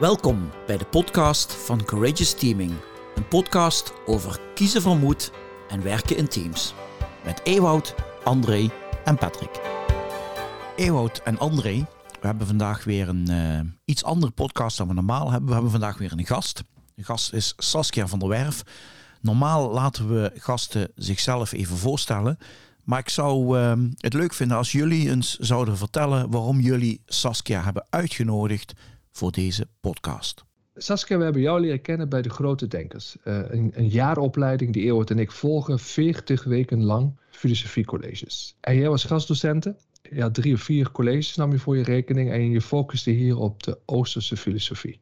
Welkom bij de podcast van Courageous Teaming. Een podcast over kiezen van moed en werken in teams. Met Ewout, André en Patrick. Ewout en André, we hebben vandaag weer een eh, iets andere podcast dan we normaal hebben. We hebben vandaag weer een gast. De gast is Saskia van der Werf. Normaal laten we gasten zichzelf even voorstellen. Maar ik zou eh, het leuk vinden als jullie eens zouden vertellen waarom jullie Saskia hebben uitgenodigd voor deze podcast. Saskia, we hebben jou leren kennen bij de Grote Denkers. Uh, een, een jaaropleiding die Eeuwert en ik volgen 40 weken lang filosofiecolleges. En jij was gastdocenten. Ja, drie of vier colleges nam je voor je rekening en je focuste hier op de Oosterse filosofie.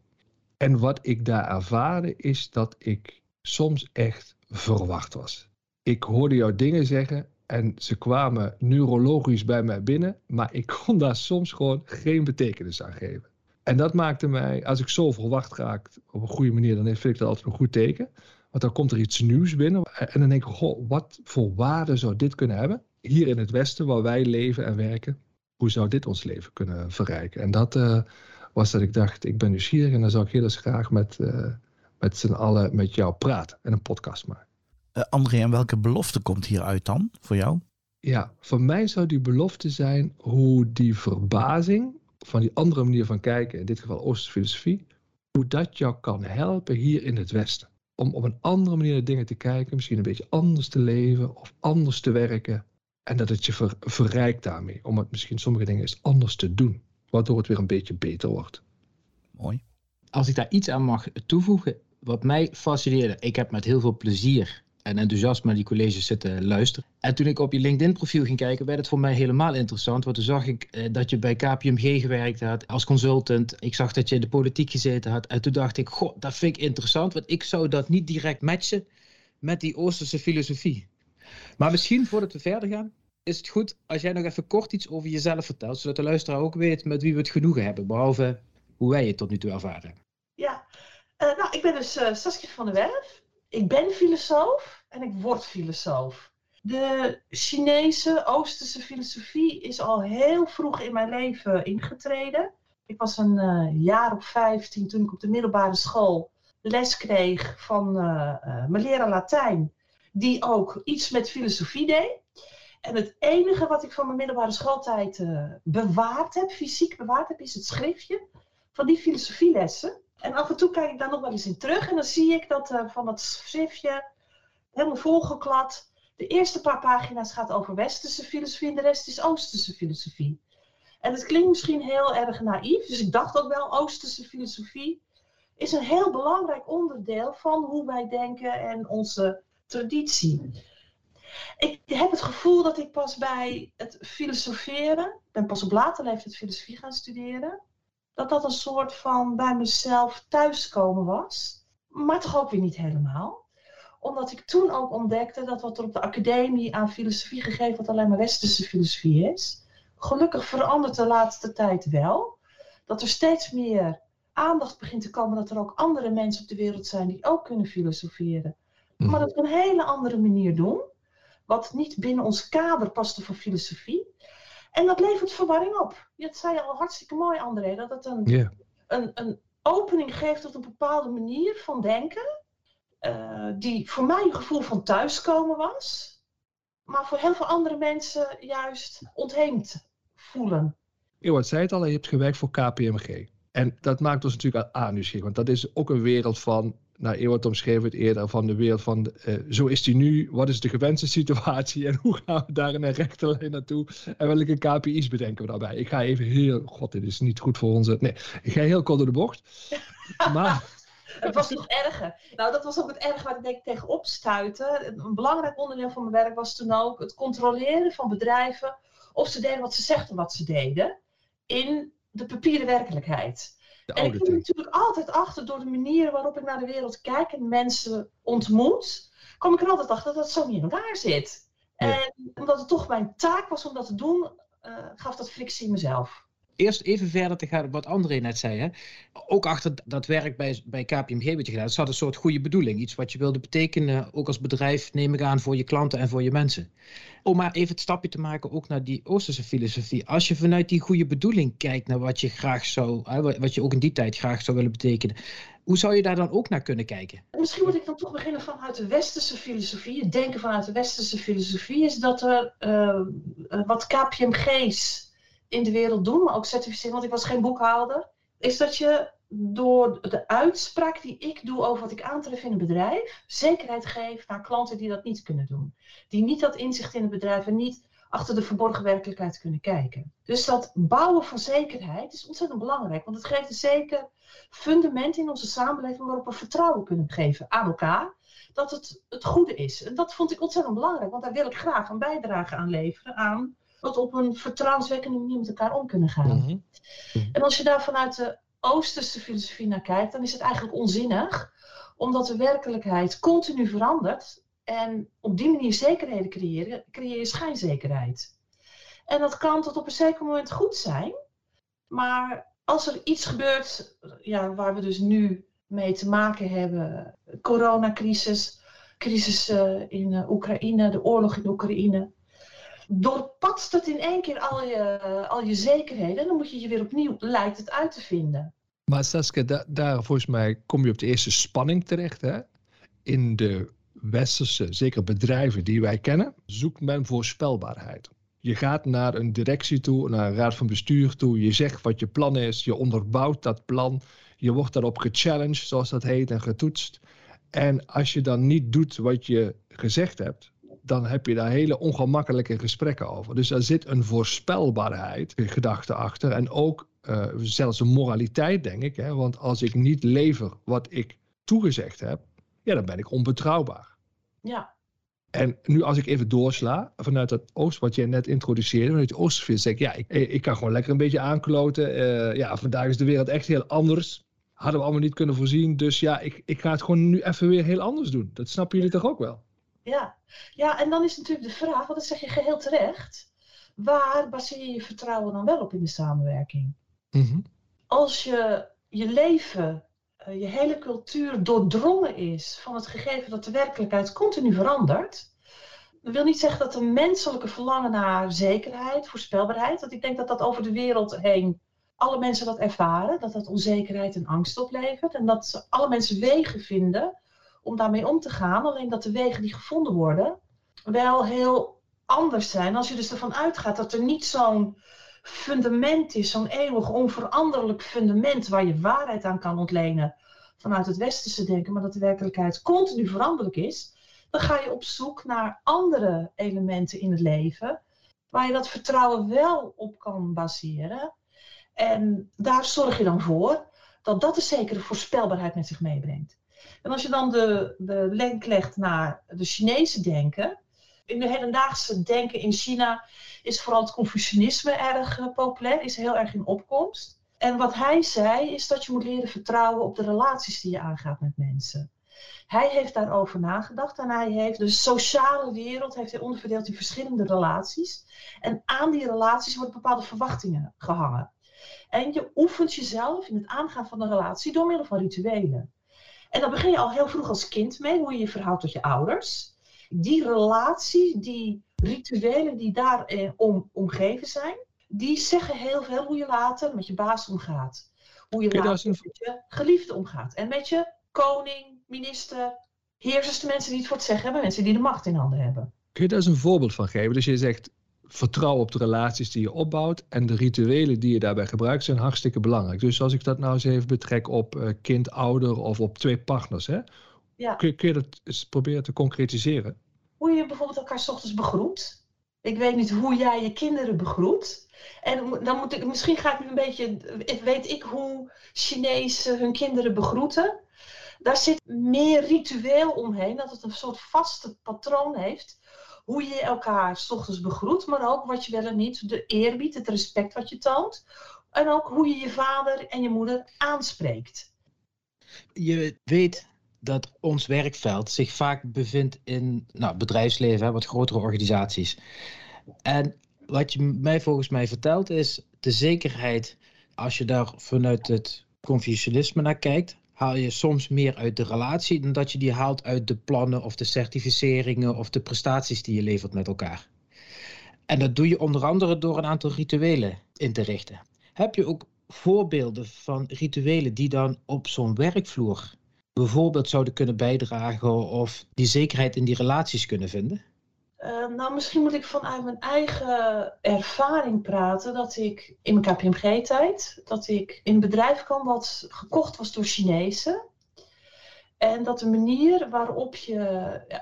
En wat ik daar ervaarde is dat ik soms echt verwacht was. Ik hoorde jou dingen zeggen en ze kwamen neurologisch bij mij binnen, maar ik kon daar soms gewoon geen betekenis aan geven. En dat maakte mij, als ik zo verwacht raak op een goede manier, dan vind ik dat altijd een goed teken. Want dan komt er iets nieuws binnen. En dan denk ik, goh, wat voor waarde zou dit kunnen hebben? Hier in het Westen, waar wij leven en werken, hoe zou dit ons leven kunnen verrijken? En dat uh, was dat ik dacht, ik ben nieuwsgierig en dan zou ik heel eens graag met, uh, met z'n allen met jou praten en een podcast maken. Uh, André, en welke belofte komt hieruit dan voor jou? Ja, voor mij zou die belofte zijn hoe die verbazing van die andere manier van kijken, in dit geval Oosterse filosofie, hoe dat jou kan helpen hier in het Westen. Om op een andere manier naar dingen te kijken, misschien een beetje anders te leven of anders te werken. En dat het je ver, verrijkt daarmee, om het misschien sommige dingen eens anders te doen, waardoor het weer een beetje beter wordt. Mooi. Als ik daar iets aan mag toevoegen, wat mij fascineerde, ik heb met heel veel plezier en enthousiast naar die colleges zitten luisteren. En toen ik op je LinkedIn-profiel ging kijken, werd het voor mij helemaal interessant. Want toen zag ik eh, dat je bij KPMG gewerkt had als consultant. Ik zag dat je in de politiek gezeten had. En toen dacht ik, goh, dat vind ik interessant. Want ik zou dat niet direct matchen met die Oosterse filosofie. Maar misschien voordat we verder gaan, is het goed als jij nog even kort iets over jezelf vertelt. Zodat de luisteraar ook weet met wie we het genoegen hebben. Behalve hoe wij het tot nu toe ervaren. Ja, uh, nou, ik ben dus uh, Saskia van der Werf. Ik ben filosoof en ik word filosoof. De Chinese Oosterse filosofie is al heel vroeg in mijn leven ingetreden. Ik was een uh, jaar of vijftien toen ik op de middelbare school les kreeg van uh, uh, mijn leraar Latijn, die ook iets met filosofie deed. En het enige wat ik van mijn middelbare schooltijd bewaard heb, fysiek bewaard heb, is het schriftje van die filosofielessen. En af en toe kijk ik daar nog wel eens in terug en dan zie ik dat van dat schriftje helemaal volgeklad. De eerste paar pagina's gaat over westerse filosofie en de rest is oosterse filosofie. En het klinkt misschien heel erg naïef, dus ik dacht ook wel, oosterse filosofie is een heel belangrijk onderdeel van hoe wij denken en onze traditie. Ik heb het gevoel dat ik pas bij het filosoferen, ben pas op later leeftijd filosofie gaan studeren, dat dat een soort van bij mezelf thuiskomen was. Maar toch ook weer niet helemaal. Omdat ik toen ook ontdekte dat wat er op de academie aan filosofie gegeven wordt alleen maar westerse filosofie is. Gelukkig verandert de laatste tijd wel. Dat er steeds meer aandacht begint te komen dat er ook andere mensen op de wereld zijn die ook kunnen filosoferen. Maar dat op een hele andere manier doen. Wat niet binnen ons kader paste voor filosofie. En dat levert verwarring op. Dat zei je al hartstikke mooi, André. Dat het een, yeah. een, een opening geeft tot een bepaalde manier van denken. Die voor mij een gevoel van thuiskomen was. Maar voor heel veel andere mensen juist ontheemd voelen. Ewout zei het al, je hebt gewerkt voor KPMG. En dat maakt ons natuurlijk aan nieuwsgierig. Want dat is ook een wereld van nou, Ewout omschreef het eerder van de wereld van uh, zo is die nu, wat is de gewenste situatie en hoe gaan we daar in een rechte lijn naartoe en welke KPI's bedenken we daarbij. Ik ga even heel, god dit is niet goed voor onze, nee, ik ga heel kort door de bocht. maar... Het was nog erger. Nou, dat was ook het erg waar ik denk tegenop stuitte. Een belangrijk onderdeel van mijn werk was toen ook het controleren van bedrijven of ze deden wat ze zegden wat ze deden in de papieren werkelijkheid. En ik kom natuurlijk altijd achter door de manier waarop ik naar de wereld kijk en mensen ontmoet, kom ik er altijd achter dat het zo niet in elkaar zit. En omdat het toch mijn taak was om dat te doen, uh, gaf dat frictie in mezelf. Eerst even verder te gaan wat André net zei. Hè? Ook achter dat werk bij, bij KPMG wat je gedaan. Het zat een soort goede bedoeling. Iets wat je wilde betekenen, ook als bedrijf, neem ik aan, voor je klanten en voor je mensen. Om maar even het stapje te maken ook naar die Oosterse filosofie. Als je vanuit die goede bedoeling kijkt naar wat je graag zou, wat je ook in die tijd graag zou willen betekenen. Hoe zou je daar dan ook naar kunnen kijken? Misschien moet ik dan toch beginnen vanuit de westerse filosofie. Het denken vanuit de westerse filosofie is dat er uh, wat KPMG's in de wereld doen, maar ook certificeren, want ik was geen boekhouder, is dat je door de uitspraak die ik doe over wat ik aantref in een bedrijf, zekerheid geeft naar klanten die dat niet kunnen doen. Die niet dat inzicht in het bedrijf en niet achter de verborgen werkelijkheid kunnen kijken. Dus dat bouwen van zekerheid is ontzettend belangrijk, want het geeft een zeker fundament in onze samenleving waarop we vertrouwen kunnen geven aan elkaar dat het het goede is. En dat vond ik ontzettend belangrijk, want daar wil ik graag een bijdrage aan leveren aan dat op een vertrouwenswekkende manier met elkaar om kunnen gaan. Mhm. Mhm. En als je daar vanuit de Oosterse filosofie naar kijkt, dan is het eigenlijk onzinnig, omdat de werkelijkheid continu verandert. En op die manier zekerheden creëren, creëer je schijnzekerheid. En dat kan tot op een zeker moment goed zijn, maar als er iets gebeurt ja, waar we dus nu mee te maken hebben, coronacrisis, crisis uh, in uh, Oekraïne, de oorlog in Oekraïne, doorpatst het in één keer al je, al je zekerheden. En dan moet je je weer opnieuw, lijkt het uit te vinden. Maar Saskia, daar volgens mij kom je op de eerste spanning terecht. Hè? In de westerse, zeker bedrijven die wij kennen, zoekt men voorspelbaarheid. Je gaat naar een directie toe, naar een raad van bestuur toe. Je zegt wat je plan is. Je onderbouwt dat plan. Je wordt daarop gechallenged, zoals dat heet, en getoetst. En als je dan niet doet wat je gezegd hebt, dan heb je daar hele ongemakkelijke gesprekken over. Dus er zit een voorspelbaarheid, gedachte achter. En ook uh, zelfs een moraliteit, denk ik. Hè? Want als ik niet lever wat ik toegezegd heb, ja, dan ben ik onbetrouwbaar. Ja. En nu als ik even doorsla vanuit dat oost, wat jij net introduceerde, vanuit de oostfeer, zeg ik, ja, ik, ik kan gewoon lekker een beetje aankloten. Uh, ja, vandaag is de wereld echt heel anders. Hadden we allemaal niet kunnen voorzien. Dus ja, ik, ik ga het gewoon nu even weer heel anders doen. Dat snappen jullie toch ook wel? Ja. ja, en dan is natuurlijk de vraag, want dat zeg je geheel terecht. Waar baseer je je vertrouwen dan wel op in de samenwerking? Mhm. Als je je leven, eh, je hele cultuur doordrongen is van het gegeven dat de werkelijkheid continu verandert. Dat wil niet zeggen dat een menselijke verlangen naar zekerheid, voorspelbaarheid, dat ik denk dat dat over de wereld heen alle mensen dat ervaren, dat dat onzekerheid en angst oplevert en dat alle mensen wegen vinden om daarmee om te gaan. Alleen dat de wegen die gevonden worden wel heel anders zijn. Als je dus ervan uitgaat dat er niet zo'n fundament is, zo'n eeuwig onveranderlijk fundament waar je waarheid aan kan ontlenen vanuit het westerse denken, maar dat de werkelijkheid continu veranderlijk is, dan ga je op zoek naar andere elementen in het leven waar je dat vertrouwen wel op kan baseren. En daar zorg je dan voor dat dat een zekere voorspelbaarheid met zich meebrengt. En als je dan de, de link legt naar de Chinese denken. In de hedendaagse denken in China is vooral het Confucianisme erg uh, populair, is heel erg in opkomst. En wat hij zei is dat je moet leren vertrouwen op de relaties die je aangaat met mensen. Hij heeft daarover nagedacht en hij heeft de sociale wereld heeft hij onderverdeeld in verschillende relaties. En aan die relaties worden bepaalde verwachtingen gehangen. En je oefent jezelf in het aangaan van een relatie door middel van rituelen. En dan begin je al heel vroeg als kind mee, hoe je je verhoudt tot je ouders. Die relatie, die rituelen die daarom om, omgeven zijn, die zeggen heel veel hoe je later met je baas omgaat. Hoe je later met je geliefde omgaat. En met je koning, minister, heersers, de mensen die het voor het zeggen hebben, mensen die de macht in handen hebben. Kun je daar eens een voorbeeld van geven? Dus je zegt, vertrouwen op de relaties die je opbouwt en de rituelen die je daarbij gebruikt zijn hartstikke belangrijk. Dus als ik dat nou eens even betrek op uh, kind, ouder of op twee partners, hè? Ja. Kun, kun, je dat eens proberen te concretiseren? Hoe je bijvoorbeeld elkaar s ochtends begroet. Ik weet niet hoe jij je kinderen begroet. En dan moet ik, misschien ga ik nu een beetje, weet ik hoe Chinezen hun kinderen begroeten. Daar zit meer ritueel omheen, dat het een soort vaste patroon heeft hoe je elkaar s ochtends begroet, maar ook wat je wel en niet, de eerbied, het respect wat je toont. En ook hoe je je vader en je moeder aanspreekt. Je weet dat ons werkveld zich vaak bevindt in nou, bedrijfsleven, wat grotere organisaties. En wat je mij volgens mij vertelt is de zekerheid, als je daar vanuit het Confucianisme naar kijkt, haal je soms meer uit de relatie dan dat je die haalt uit de plannen of de certificeringen of de prestaties die je levert met elkaar. En dat doe je onder andere door een aantal rituelen in te richten. Heb je ook voorbeelden van rituelen die dan op zo'n werkvloer bijvoorbeeld zouden kunnen bijdragen of die zekerheid in die relaties kunnen vinden? Uh, nou, misschien moet ik vanuit mijn eigen ervaring praten. Dat ik in mijn KPMG-tijd, dat ik in een bedrijf kwam wat gekocht was door Chinezen. En dat de manier waarop je,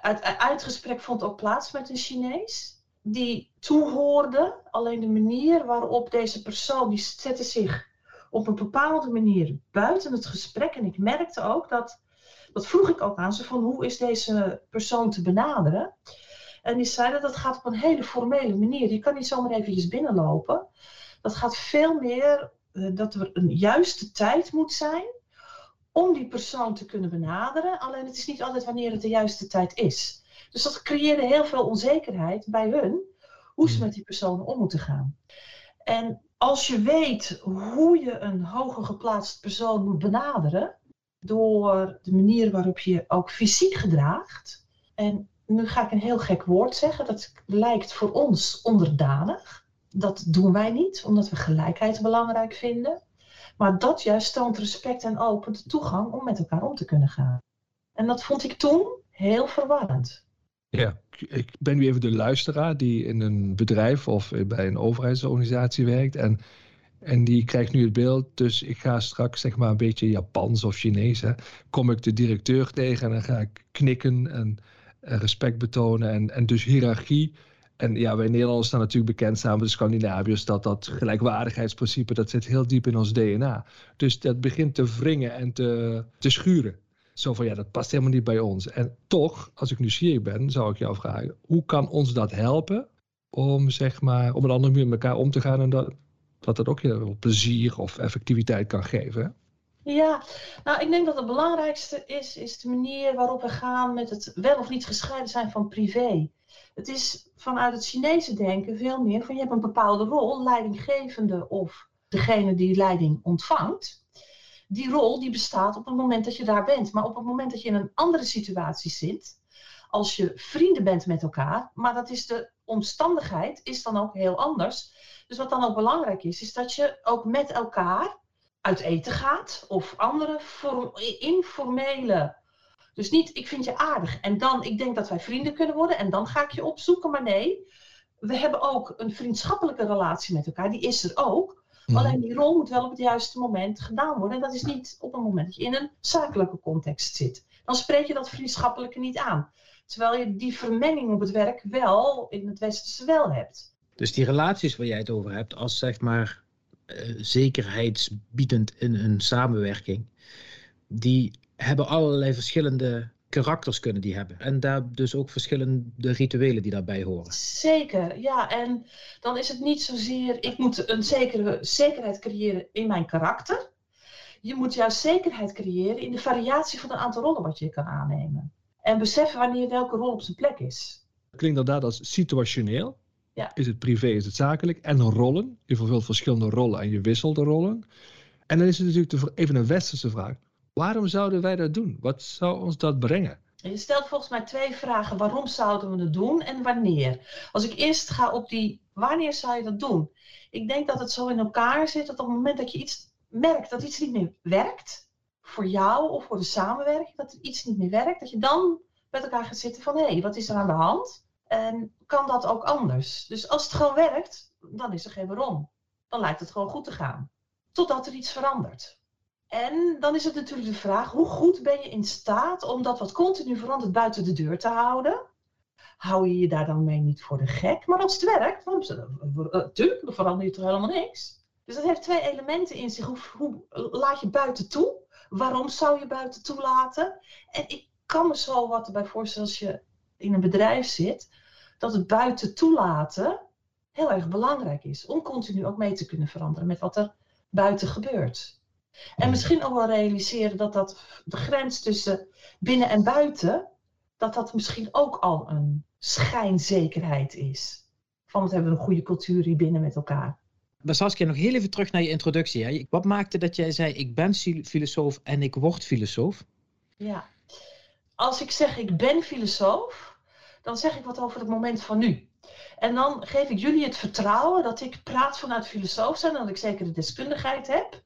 uit, uit gesprek vond ook plaats met een Chinees, die toehoorde. Alleen de manier waarop deze persoon, die zette zich op een bepaalde manier buiten het gesprek. En ik merkte ook dat, dat vroeg ik ook aan ze van hoe is deze persoon te benaderen. En die zeiden dat gaat op een hele formele manier. Je kan niet zomaar eventjes binnenlopen. Dat gaat veel meer uh, dat er een juiste tijd moet zijn om die persoon te kunnen benaderen. Alleen het is niet altijd wanneer het de juiste tijd is. Dus dat creëerde heel veel onzekerheid bij hun hoe ze hmm. met die personen om moeten gaan. En als je weet hoe je een hoger geplaatst persoon moet benaderen, door de manier waarop je ook fysiek gedraagt. En nu ga ik een heel gek woord zeggen, dat lijkt voor ons onderdanig. Dat doen wij niet, omdat we gelijkheid belangrijk vinden. Maar dat juist toont respect en opent toegang om met elkaar om te kunnen gaan. En dat vond ik toen heel verwarrend. Ja, ik ben nu even de luisteraar die in een bedrijf of bij een overheidsorganisatie werkt. En, en die krijgt nu het beeld. Dus ik ga straks zeg maar een beetje Japans of Chinees. Hè, kom ik de directeur tegen en dan ga ik knikken en, respect betonen. En, en dus hiërarchie. En ja, wij Nederlanders staan natuurlijk bekend samen met de Scandinaviërs dat dat gelijkwaardigheidsprincipe, dat zit heel diep in ons DNA. Dus dat begint te wringen en te, te schuren. Zo van ja, dat past helemaal niet bij ons. En toch, als ik nieuwsgierig ben, zou ik jou vragen: hoe kan ons dat helpen om zeg maar op een andere manier met elkaar om te gaan en dat dat, dat ook heel plezier of effectiviteit kan geven? Ja, nou ik denk dat het belangrijkste is, is de manier waarop we gaan met het wel of niet gescheiden zijn van privé. Het is vanuit het Chinese denken veel meer van je hebt een bepaalde rol, leidinggevende of degene die leiding ontvangt die rol die bestaat op het moment dat je daar bent. Maar op het moment dat je in een andere situatie zit, als je vrienden bent met elkaar, maar dat is de omstandigheid, is dan ook heel anders. Dus wat dan ook belangrijk is, is dat je ook met elkaar uit eten gaat of andere informele. Dus niet, ik vind je aardig en dan, ik denk dat wij vrienden kunnen worden en dan ga ik je opzoeken. Maar nee, we hebben ook een vriendschappelijke relatie met elkaar, die is er ook. Mhm. Alleen die rol moet wel op het juiste moment gedaan worden. En dat is niet op een moment dat je in een zakelijke context zit. Dan spreek je dat vriendschappelijke niet aan. Terwijl je die vermenging op het werk wel in het westerse wel hebt. Dus die relaties waar jij het over hebt, als zeg maar zekerheidsbiedend in een samenwerking, die hebben allerlei verschillende karakters kunnen die hebben. En daar dus ook verschillende rituelen die daarbij horen. Zeker, ja. En dan is het niet zozeer, ik moet een zekere zekerheid creëren in mijn karakter. Je moet juist zekerheid creëren in de variatie van een aantal rollen wat je kan aannemen. En beseffen wanneer welke rol op zijn plek is. Klinkt inderdaad als situationeel. Ja. Is het privé, is het zakelijk? En rollen. Je vervult verschillende rollen en je wisselt de rollen. En dan is het natuurlijk even een westerse vraag. Waarom zouden wij dat doen? Wat zou ons dat brengen? Je stelt volgens mij twee vragen. Waarom zouden we het doen en wanneer? Als ik eerst ga op die wanneer zou je dat doen? Ik denk dat het zo in elkaar zit dat op het moment dat je iets merkt dat iets niet meer werkt, voor jou of voor de samenwerking, dat iets niet meer werkt, dat je dan met elkaar gaat zitten van hé, hey, wat is er aan de hand? En kan dat ook anders? Dus als het gewoon werkt, dan is er geen waarom. Dan lijkt het gewoon goed te gaan. Totdat er iets verandert. En dan is het natuurlijk de vraag, hoe goed ben je in staat om dat wat continu verandert buiten de deur te houden? Hou je je daar dan mee niet voor de gek? Maar als het werkt, dan, natuurlijk, dan verander je toch helemaal niks. Dus dat heeft twee elementen in zich. Hoe, laat je buiten toe? Waarom zou je buiten toelaten? En ik kan me zo wat erbij voorstellen als je in een bedrijf zit, dat het buiten toelaten heel erg belangrijk is. Om continu ook mee te kunnen veranderen met wat er buiten gebeurt. En misschien ook wel realiseren dat, dat de grens tussen binnen en buiten, dat dat misschien ook al een schijnzekerheid is. Van het hebben we een goede cultuur hier binnen met elkaar. Maar Saskia, nog heel even terug naar je introductie. Hè? Wat maakte dat jij zei, ik ben filosoof en ik word filosoof? Ja, als ik zeg ik ben filosoof, dan zeg ik wat over het moment van nu. En dan geef ik jullie het vertrouwen dat ik praat vanuit filosoof zijn, dat ik zeker de deskundigheid heb,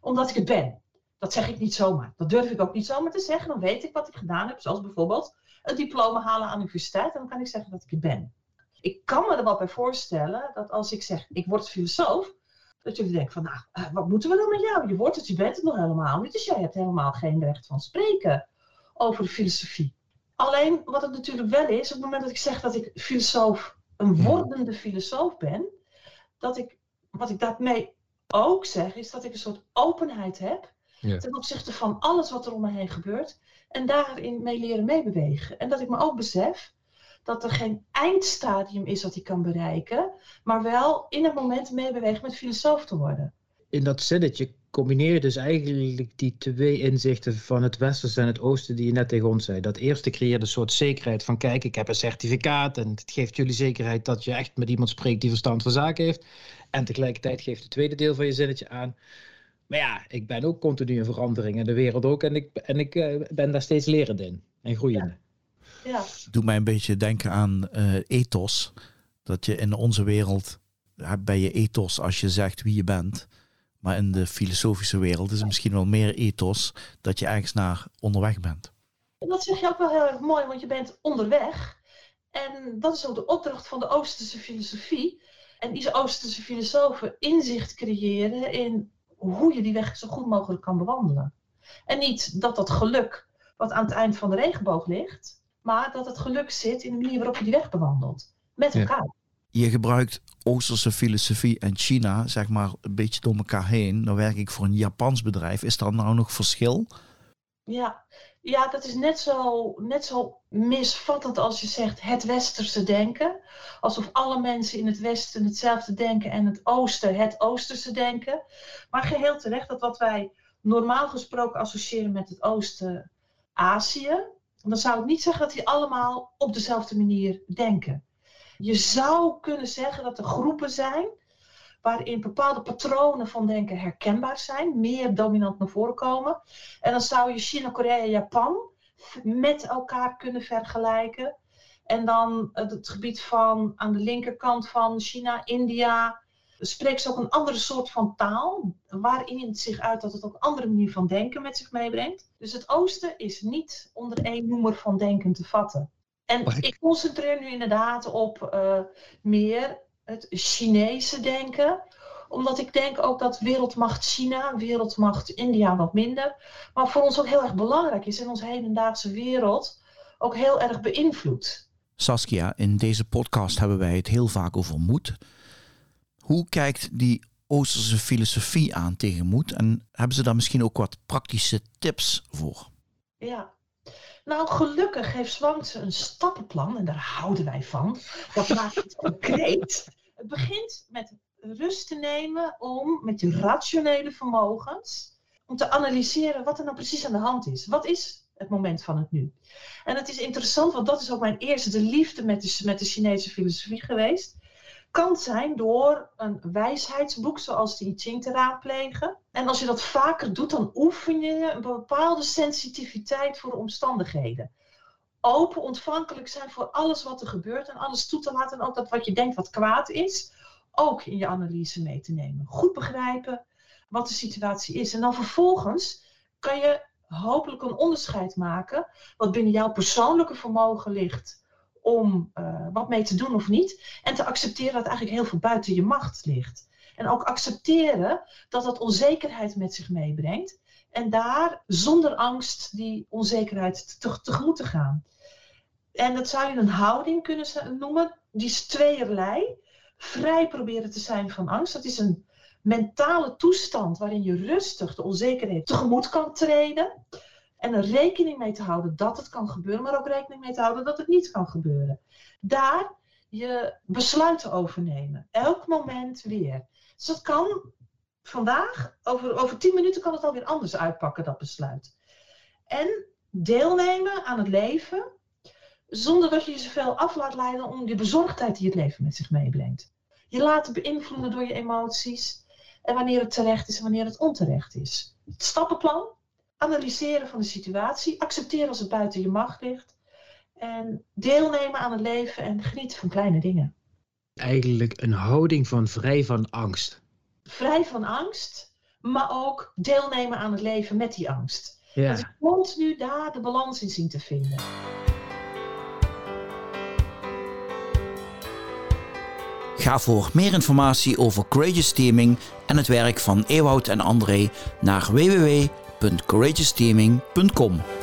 omdat ik het ben. Dat zeg ik niet zomaar. Dat durf ik ook niet zomaar te zeggen. Dan weet ik wat ik gedaan heb, zoals bijvoorbeeld een diploma halen aan de universiteit. En dan kan ik zeggen dat ik het ben. Ik kan me er wel bij voorstellen dat als ik zeg ik word filosoof, dat jullie denken van nou, eh, wat moeten we dan met jou? Je wordt het, je bent het nog helemaal niet. Dus jij hebt helemaal geen recht van spreken over de filosofie. Alleen wat het natuurlijk wel is, op het moment dat ik zeg dat ik filosoof, een wordende filosoof ben, dat ik, wat ik daarmee ook zeg, is dat ik een soort openheid heb ja. ten opzichte van alles wat er om me heen gebeurt en daarin mee leren meebewegen. En dat ik me ook besef dat er geen eindstadium is wat ik kan bereiken, maar wel in het moment meebewegen met filosoof te worden. In dat zinnetje combineer je dus eigenlijk die twee inzichten van het westerse en het oosten die je net tegen ons zei. Dat eerste creëert een soort zekerheid van kijk, ik heb een certificaat en het geeft jullie zekerheid dat je echt met iemand spreekt die verstand van zaken heeft. En tegelijkertijd geeft het tweede deel van je zinnetje aan. Maar ja, ik ben ook continu in verandering en de wereld ook. En ik, en ik uh, ben daar steeds lerend in en groeiende. Ja. ja. Doet mij een beetje denken aan uh, ethos. Dat je in onze wereld hebt bij je ethos als je zegt wie je bent. Maar in de filosofische wereld is het misschien wel meer ethos dat je ergens naar onderweg bent. Dat zeg je ook wel heel erg mooi, want je bent onderweg. En dat is ook de opdracht van de Oosterse filosofie. En die Oosterse filosofen inzicht creëren in hoe je die weg zo goed mogelijk kan bewandelen. En niet dat dat geluk wat aan het eind van de regenboog ligt, maar dat het geluk zit in de manier waarop je die weg bewandelt. Met elkaar. Je gebruikt Oosterse filosofie en China, zeg maar, een beetje door elkaar heen. Dan werk ik voor een Japans bedrijf. Is er nou nog verschil? Ja, ja dat is net zo, net zo misvattend als je zegt het westerse denken. Alsof alle mensen in het westen hetzelfde denken en het oosten het oosterse denken. Maar geheel terecht dat wat wij normaal gesproken associëren met het oosten Azië, dan zou ik niet zeggen dat die allemaal op dezelfde manier denken. Je zou kunnen zeggen dat er groepen zijn waarin bepaalde patronen van denken herkenbaar zijn, meer dominant naar voren komen. En dan zou je China, Korea en Japan met elkaar kunnen vergelijken. En dan het gebied van aan de linkerkant van China, India, spreekt ze ook een andere soort van taal, waarin het zich uit dat het ook een andere manier van denken met zich meebrengt. Dus het oosten is niet onder één noemer van denken te vatten. En ik... concentreer nu inderdaad op uh, meer het Chinese denken omdat ik denk ook dat wereldmacht China, wereldmacht India wat minder, maar voor ons ook heel erg belangrijk is in onze hedendaagse wereld, ook heel erg beïnvloedt. Saskia, in deze podcast hebben wij het heel vaak over moed. Hoe kijkt die Oosterse filosofie aan tegen moed en hebben ze daar misschien ook wat praktische tips voor? Ja, nou, gelukkig heeft Zwangt een stappenplan en daar houden wij van. Dat maakt het concreet. Het begint met rust te nemen om met je rationele vermogens, om te analyseren wat er nou precies aan de hand is. Wat is het moment van het nu? En het is interessant, want dat is ook mijn eerste liefde met de, met de Chinese filosofie geweest kan zijn door een wijsheidsboek zoals de I Ching te raadplegen. En als je dat vaker doet, dan oefen je een bepaalde sensitiviteit voor de omstandigheden. Open, ontvankelijk zijn voor alles wat er gebeurt en alles toe te laten. En ook dat wat je denkt wat kwaad is, ook in je analyse mee te nemen. Goed begrijpen wat de situatie is. En dan vervolgens kan je hopelijk een onderscheid maken wat binnen jouw persoonlijke vermogen ligt om uh, wat mee te doen of niet. En te accepteren dat eigenlijk heel veel buiten je macht ligt. En ook accepteren dat dat onzekerheid met zich meebrengt. En daar zonder angst die onzekerheid te, tegemoet te gaan. En dat zou je een houding kunnen noemen. Die is tweeërlei. Vrij proberen te zijn van angst. Dat is een mentale toestand waarin je rustig de onzekerheid tegemoet kan treden. En er rekening mee te houden dat het kan gebeuren, maar ook rekening mee te houden dat het niet kan gebeuren. Daar je besluiten over nemen. Elk moment weer. Dus dat kan vandaag, over, over tien minuten kan het alweer anders uitpakken, dat besluit. En deelnemen aan het leven, zonder dat je je zoveel af laat leiden om die bezorgdheid die het leven met zich meebrengt. Je laten beïnvloeden door je emoties. En wanneer het terecht is en wanneer het onterecht is. Het stappenplan. Analyseren van de situatie. Accepteren als het buiten je macht ligt. En deelnemen aan het leven en genieten van kleine dingen. Eigenlijk een houding van vrij van angst. Vrij van angst, maar ook deelnemen aan het leven met die angst. Ja. Dat ik continu daar de balans in zien te vinden. Ga voor meer informatie over Courageous Teaming en het werk van Ewout en André naar www.courageousteaming.com.